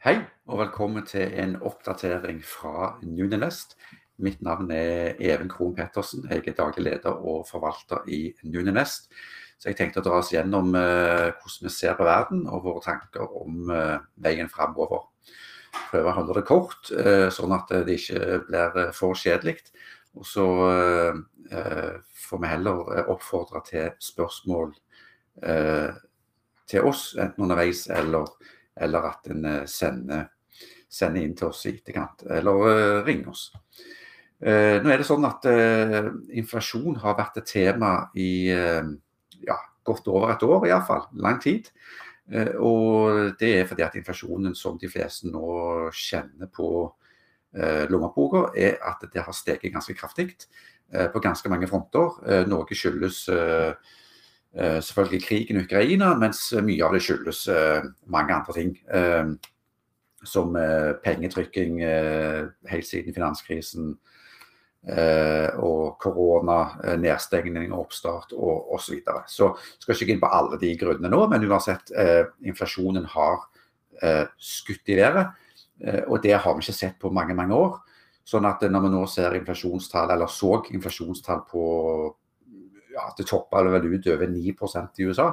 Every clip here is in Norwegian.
Hei, og velkommen til en oppdatering fra Nuninest. Mitt navn er Even Krohn Pettersen. Jeg er daglig leder og forvalter i Nuninest. Så jeg tenkte å dra oss gjennom eh, hvordan vi ser på verden og våre tanker om eh, veien framover. Prøve å holde det kort, eh, sånn at det ikke blir eh, for kjedelig. Og så eh, eh, får vi heller oppfordre til spørsmål til oss, enten underveis eller eller at en eh, sender, sender, inn til oss i etterkant, eller uh, ringer oss. Uh, nå er det sånn at Inflasjon har vært et tema i ja, godt over et år, iallfall. Lang tid. og det er fordi at inflasjonen som de fleste nå kjenner på lommeboka, er at det har steget ganske kraftig på ganske mange fronter. noe skyldes Eh, selvfølgelig krigen i Ukraina, mens mye av det skyldes eh, mange andre ting. Eh, som pengetrykking helt siden finanskrisen og korona, nedstengning, og oppstart og osv. Så, videre. så skal ikke inn på alle de grunnene nå, men uansett, inflasjonen har skutt i været. Og det har vi ikke sett på mange, mange år. Sånn at når vi nå ser inflasjonstall, eller så inflasjonstall på ja, det toppa vel ut over 9% i USA,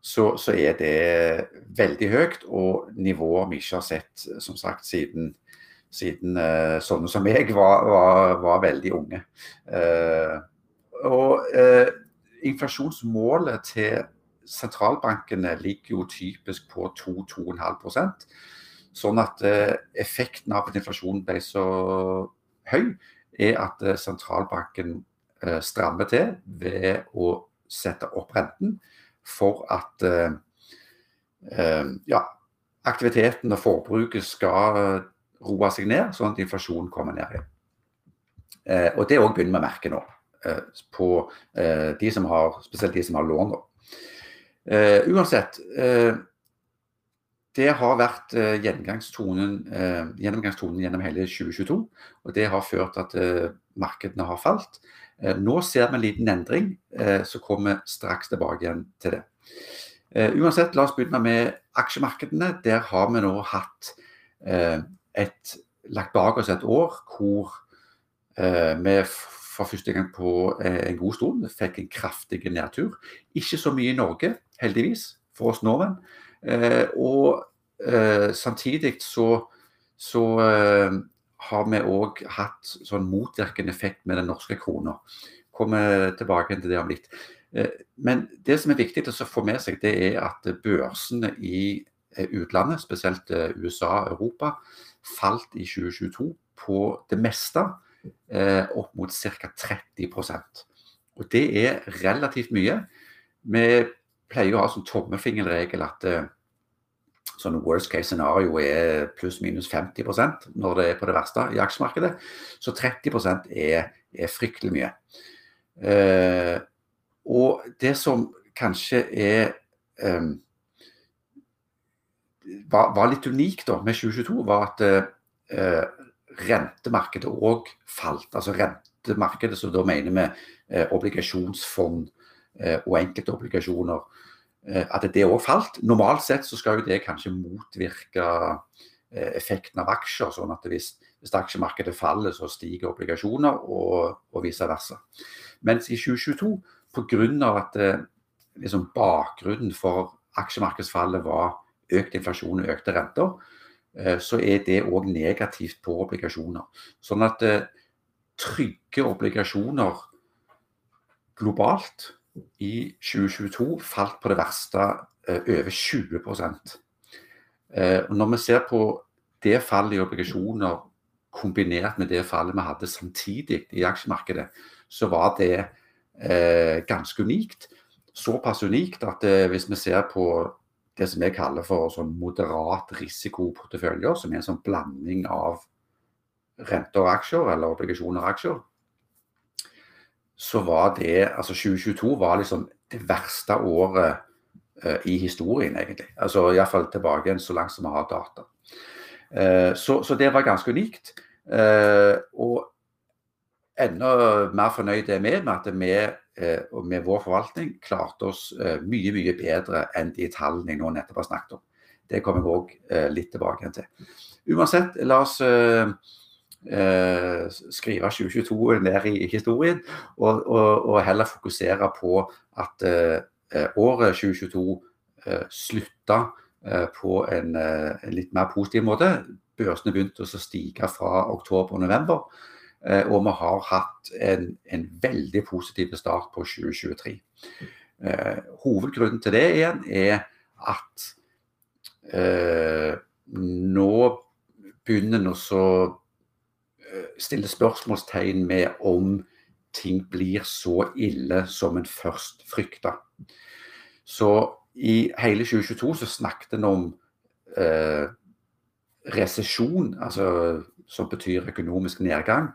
så, så, er det veldig høyt. Og nivået vi ikke har sett som sagt, siden, siden uh, sånne som meg var, var, var veldig unge. Uh, og uh, inflasjonsmålet til sentralbankene ligger jo typisk på 2-2,5% Sånn at effekten av at inflasjonen ble så høy, er at sentralbanken stramme til ved å sette opp renten for at eh, eh, ja, aktiviteten og forbruket skal roe seg ned, sånn at inflasjonen kommer ned igjen. Og Det òg begynner vi å merke nå, på de som har, spesielt de som har lån. Uansett, det har vært gjennomgangstonen, gjennomgangstonen gjennom hele 2022. og Det har ført til at markedene har falt. Eh, nå ser vi en liten endring, eh, så kommer vi straks tilbake igjen til det. Eh, uansett, la oss begynne med aksjemarkedene. Der har vi nå hatt et, lagt bak oss et år hvor vi for første gang på en god stund fikk en kraftig nedtur. Ikke så mye i Norge, heldigvis, for oss nordmenn. Og samtidig så, så har vi òg hatt sånn motvirkende effekt med den norske krona. Kommer tilbake til det om litt. Eh, men det som er viktig å få med seg, det er at børsene i eh, utlandet, spesielt eh, USA og Europa, falt i 2022 på det meste opp mot ca. 30% Og Det er relativt mye. Vi pleier å ha sånn tommefingerregel at sånn worst case scenario er pluss-minus 50% når det er på det verste i aksjemarkedet. Så 30% er, er fryktelig mye. Eh, og det som kanskje er eh, var, var, litt unikt da med 2022, var at eh, rentemarkedet òg falt. Altså rentemarkedet, som da mener vi eh, obligasjonsfond eh, og enkelte obligasjoner Eh, at det òg falt. Normalt sett så skal jo det kanskje motvirke eh, effekten av aksjer. sånn at hvis, hvis aksjemarkedet faller, så stiger obligasjoner, og, og vice versa. Mens i 2022, pga. at eh, liksom bakgrunnen for aksjemarkedsfallet var økt inflasjon og økte renter, så er det òg negativt på obligasjoner. Sånn at trygge obligasjoner globalt i 2022 falt på det verste eh, over 20 eh, Når vi ser på det fallet i obligasjoner kombinert med det fallet vi hadde samtidig i aksjemarkedet, så var det eh, ganske unikt. Såpass unikt at hvis vi ser på det som jeg kaller for sånn moderat risikoporteføljer, som er en sånn blanding av renter og aksjer, eller obligasjoner og aksjer, så var det Altså 2022 var liksom det verste året uh, i historien, egentlig. Altså Iallfall tilbake igjen så langt som vi har data. Uh, så, så, det var ganske unikt. Uh, og enda mer fornøyd er vi med at vi med vår forvaltning klarte oss mye mye bedre enn de tallene jeg nå nettopp har snakket om. Det kommer jeg òg eh, litt tilbake til. Uansett, la oss eh, eh skrive 2022 ned i historien, og, og, og heller fokusere på at eh, året 2022 eh, slutta på en, en, litt mer positiv måte. Børsene begynte å stige fra oktober og november. Og vi har hatt en, en veldig positiv start på 2023. Eh, hovedgrunnen til det igjen er at eh, nå begynner en stille spørsmålstegn med om ting blir så ille som en først frykta. Så i hele 2022 så snakket en om eh, resesjon, altså, som betyr økonomisk nedgang.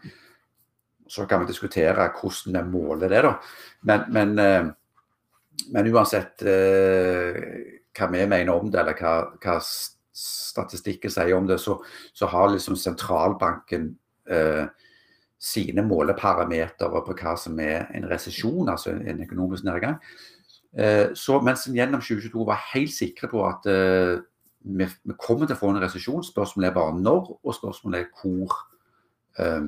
Så kan vi diskutere hvordan vi måler det, da. Men, men eh, men uansett eh, hva vi mener om det, eller hva, hva statistikken sier om det, så, så har liksom sentralbanken sine måleparametere på hva som er en resesjon, altså en økonomisk nedgang. Eh, så mens en gjennom 2022 var helt sikre på at eh, vi, kommer til å få en resesjon, spørsmålet er bare når, og spørsmålet er hvor, eh,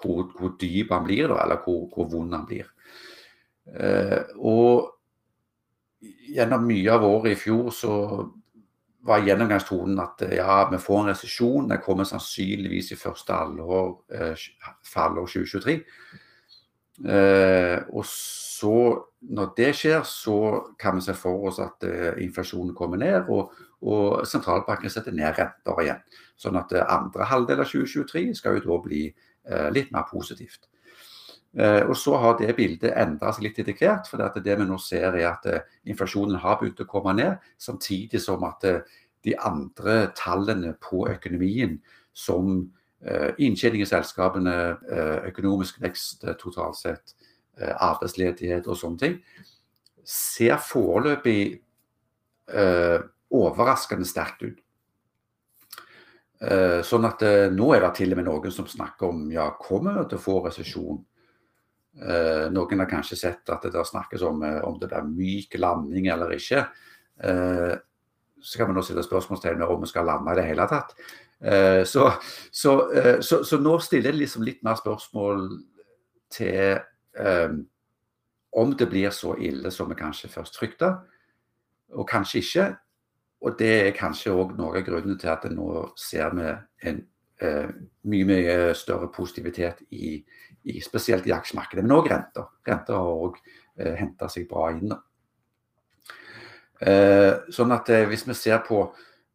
hvor, hvor dyp han blir, eller hvor, hvor vond han blir. Eh, og gjennom mye av året i fjor så var gjennomgangstonen at eh, ja, vi får en resesjon. Den kommer sannsynligvis i første halvår eh, fallår 2023. Eh, og så, når det skjer, så kan vi se for oss at eh, inflasjonen kommer ned, og, og sentralbanken setter ned renter igjen. Sånn at eh, andre halvdel av 2023 skal jo da bli litt mer positivt. Eh, og Så har det bildet endra seg litt etter hvert. for det, det vi nå ser er at eh, inflasjonen har begynt å komme ned, samtidig som at eh, de andre tallene på økonomien, som inntjening i selskapene, økonomisk vekst totalt sett, arbeidsledighet og sånne ting, ser foreløpig overraskende sterkt ut. Sånn at nå er det til og med noen som snakker om ja, kommer til å få resesjon? Eh, noen har kanskje sett at det der snakkes om eh, om det blir myk landing eller ikke. Eh, så kan vi nå stille spørsmålstegn ved om vi skal lande i det hele tatt. Eh, så, så, eh, så, så, nå stiller jeg liksom litt mer spørsmål til eh, om det blir så ille som vi kanskje først frykta, og kanskje ikke. Og det er kanskje òg noe av grunnen til at nå ser vi en mye mye større positivitet i, i, spesielt i aksjemarkedet, men òg renter. Renter har òg eh, henta seg bra inn. Eh, sånn at eh, hvis vi ser på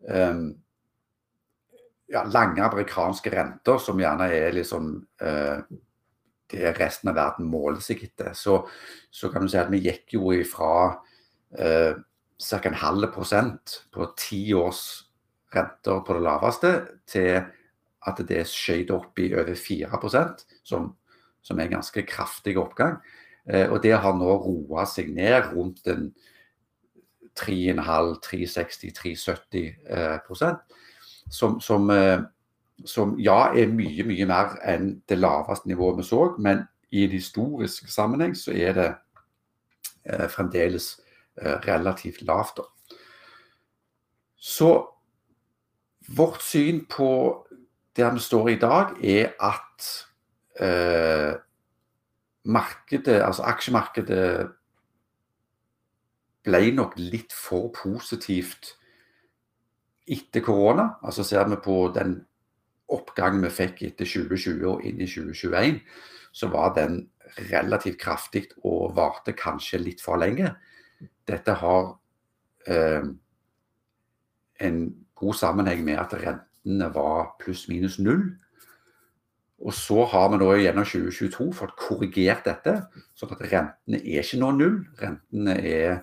eh, ja, lange amerikanske renter, som gjerne er liksom eh, det resten av verden måler seg etter, så, så, kan du si at vi gikk jo ifra eh, ca. en halv prosent på ti års renter på det laveste, til at det skjøt opp i over 4% som som er en ganske kraftig oppgang. Eh, og det har nå roa seg ned rundt en 3,5-360-370 prosent. Som, som, eh, som, ja er mye, mye mer enn det laveste nivået vi så. Men i en historisk sammenheng så er det eh, fremdeles relativt lavt. Så vårt syn på der vi står i dag, er at eh, markedet, altså aksjemarkedet ble nok litt for positivt etter korona. Altså Ser vi på den oppgangen vi fikk etter 2020 og inn i 2021, så var den relativt kraftig og varte kanskje litt for lenge. Dette har eh, en god sammenheng med at rentene var pluss-minus null og så har vi nå gjennom 2022 fått korrigert dette, sånn at rentene er ikke nå null. Rentene er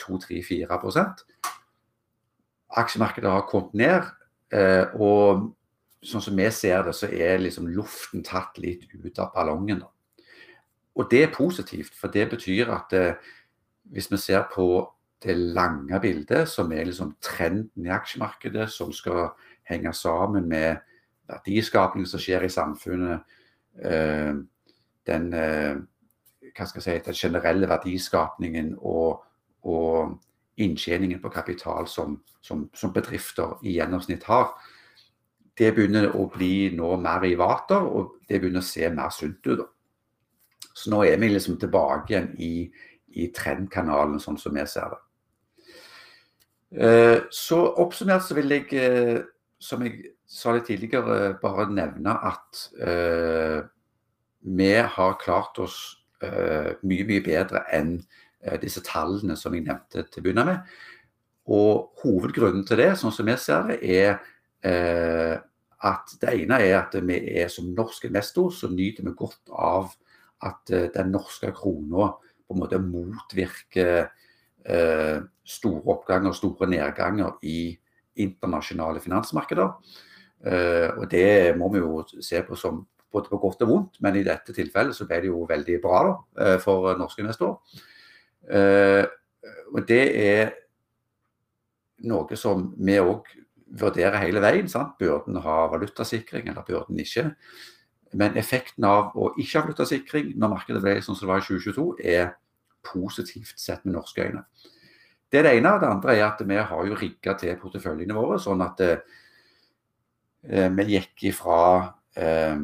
2-3-4 eh, Aksjemarkedet har kommet ned. Eh, og sånn som vi ser det, så er liksom luften tatt litt ut av ballongen. Og det er positivt, for det betyr at eh, hvis vi ser på det lange bildet, som er liksom trenden i aksjemarkedet, som skal henge sammen med verdiskapingen som skjer i samfunnet, eh, den, eh, si, den generelle verdiskapningen og, og inntjeningen på kapital som, som, som, bedrifter i gjennomsnitt har, det begynner å bli nå mer i vater, og det begynner å se mer sunt ut. Så nå er vi liksom tilbake igjen i, i trendkanalen, sånn som vi ser det. Eh, så oppsummert så vil jeg, som jeg sa litt tidligere, bare nevne at eh, vi har klart oss uh, mye, mye bedre enn uh, disse tallene som jeg nevnte til å begynne med. Og hovedgrunnen til det, sånn som vi ser det, er uh, at det ene er at vi er som norsk investor, så nyter vi godt av at den norske krona på en måte motvirker store oppganger og store nedganger i internasjonale finansmarkeder. og det må vi jo se på som både på godt og vondt, men i dette tilfellet så ble det jo veldig bra da, eh, for norske investorer. Eh, og det er noe som vi òg vurderer hele veien. sant? Bør den ha valutasikring, eller bør den ikke? Men effekten av å ikke ha valutasikring når markedet ble sånn som det var i 2022, er positivt sett med norske øyne. Det er det ene. Det andre er at vi har jo rigga til porteføljene våre, sånn at eh, vi gikk ifra eh,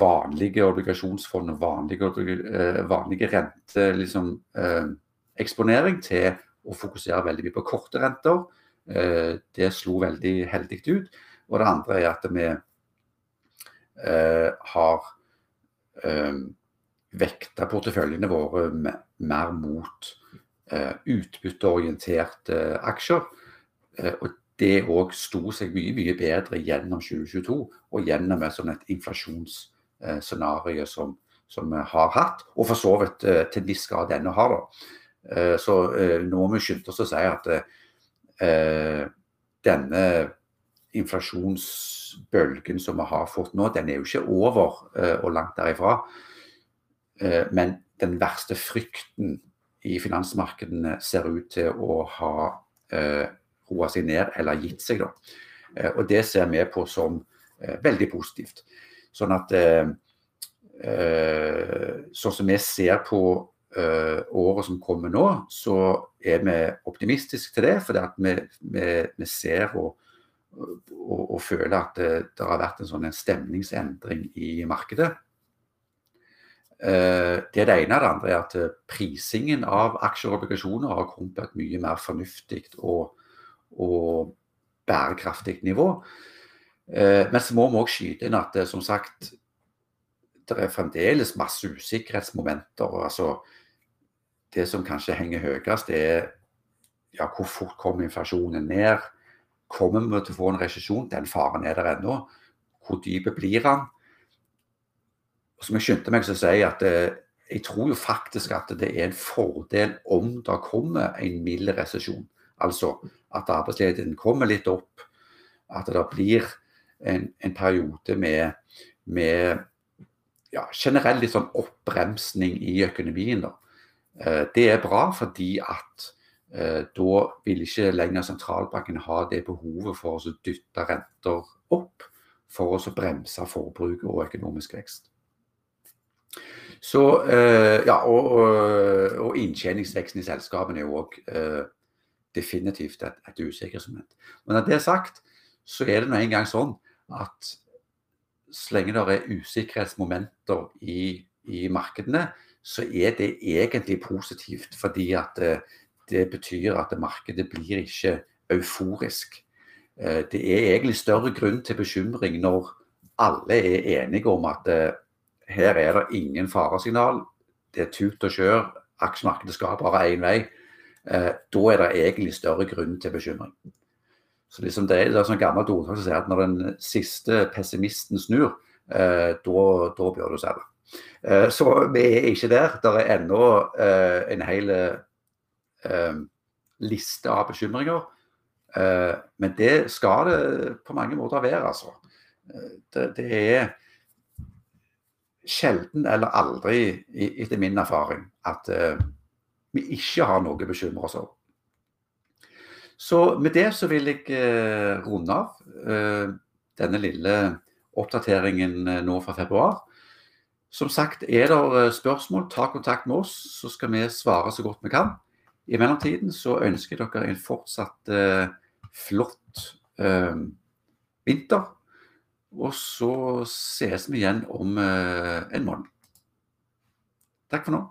vanlige obligasjonsfond og vanlige, eh, vanlige rente, liksom, eksponering til å fokusere veldig mye på korte renter. Uh, det slo veldig heldig ut. Og det andre er at vi har vekta porteføljene våre mer mot utbytteorienterte aksjer. og det òg sto seg mye mye bedre gjennom 2022 og gjennom et, et inflasjons Eh, som, som, vi har hatt, og for så vidt til til viss grad ennå har. da. Eh, så nå må vi skynde oss å si at denne inflasjonsbølgen som vi har fått nå, den er jo ikke over og langt derifra. Men den verste frykten i finansmarkedene ser ut til å ha roa seg ned eller gitt seg. da. Og det ser vi på som veldig positivt. Sånn at eh, eh, Sånn som vi ser på eh, året som kommer nå, så er vi optimistiske til det. For vi, vi, vi, ser og, og, og, føler at det, det, har vært en sånn en stemningsendring i markedet. Det er det ene. Det andre er at prisingen av aksjer og obligasjoner har kommet på et mye mer fornuftig og, og bærekraftig nivå. Eh, men så må vi òg skyte inn at som sagt, det er fremdeles masse usikkerhetsmomenter. altså Det som kanskje henger høyest, er ja, hvor fort kommer inflasjonen ned? Kommer vi til å få en resesjon? Den faren er der ennå. Hvor dyp blir den? Som jeg skyndte meg å si at eh, jeg tror jo faktisk at det er en fordel om det kommer en mild resesjon. Altså at arbeidsledigheten kommer litt opp. At det blir en, en periode med, med ja, generell litt sånn oppbremsning i økonomien. Da. Eh, det er bra fordi at eh, da vil ikke lenger sentralbanken ha det behovet for å dytte renter opp for å bremse forbruk og økonomisk vekst. Så, eh, ja, og, og, og inntjeningsveksten i selskapene er jo òg definitivt et, et usikkerhetsmoment. Men når det er sagt, så er det nå engang sånn at så lenge det er usikkerhetsmomenter i, i markedene, så er det egentlig positivt. Fordi at det, eh, det betyr at markedet blir ikke euforisk. Eh, det er egentlig større grunn til bekymring når alle er enige om at eh, her er det ingen faresignal. Det er tut og kjør. Aksjemarkedet skal bare én vei. Da er det egentlig større grunn til bekymring. Så liksom det, det er sånn gammelt ordtak som sier at når den siste pessimisten snur, eh, da bør du selge. Eh, så vi er ikke der. Det er ennå eh, en hel eh, liste av bekymringer. Eh, men det skal det på mange måter være, altså. Eh, det, det er sjelden eller aldri, etter min erfaring, at vi ikke har noe å bekymre oss over. Så med det så vil jeg eh, runde av eh, denne lille oppdateringen eh, nå fra februar. Som sagt, er det eh, spørsmål, ta kontakt med oss, så skal vi svare så godt vi kan. I mellomtiden så ønsker jeg dere en fortsatt eh, flott eh, vinter. Og så ses vi igjen om eh, en måned. Takk for nå.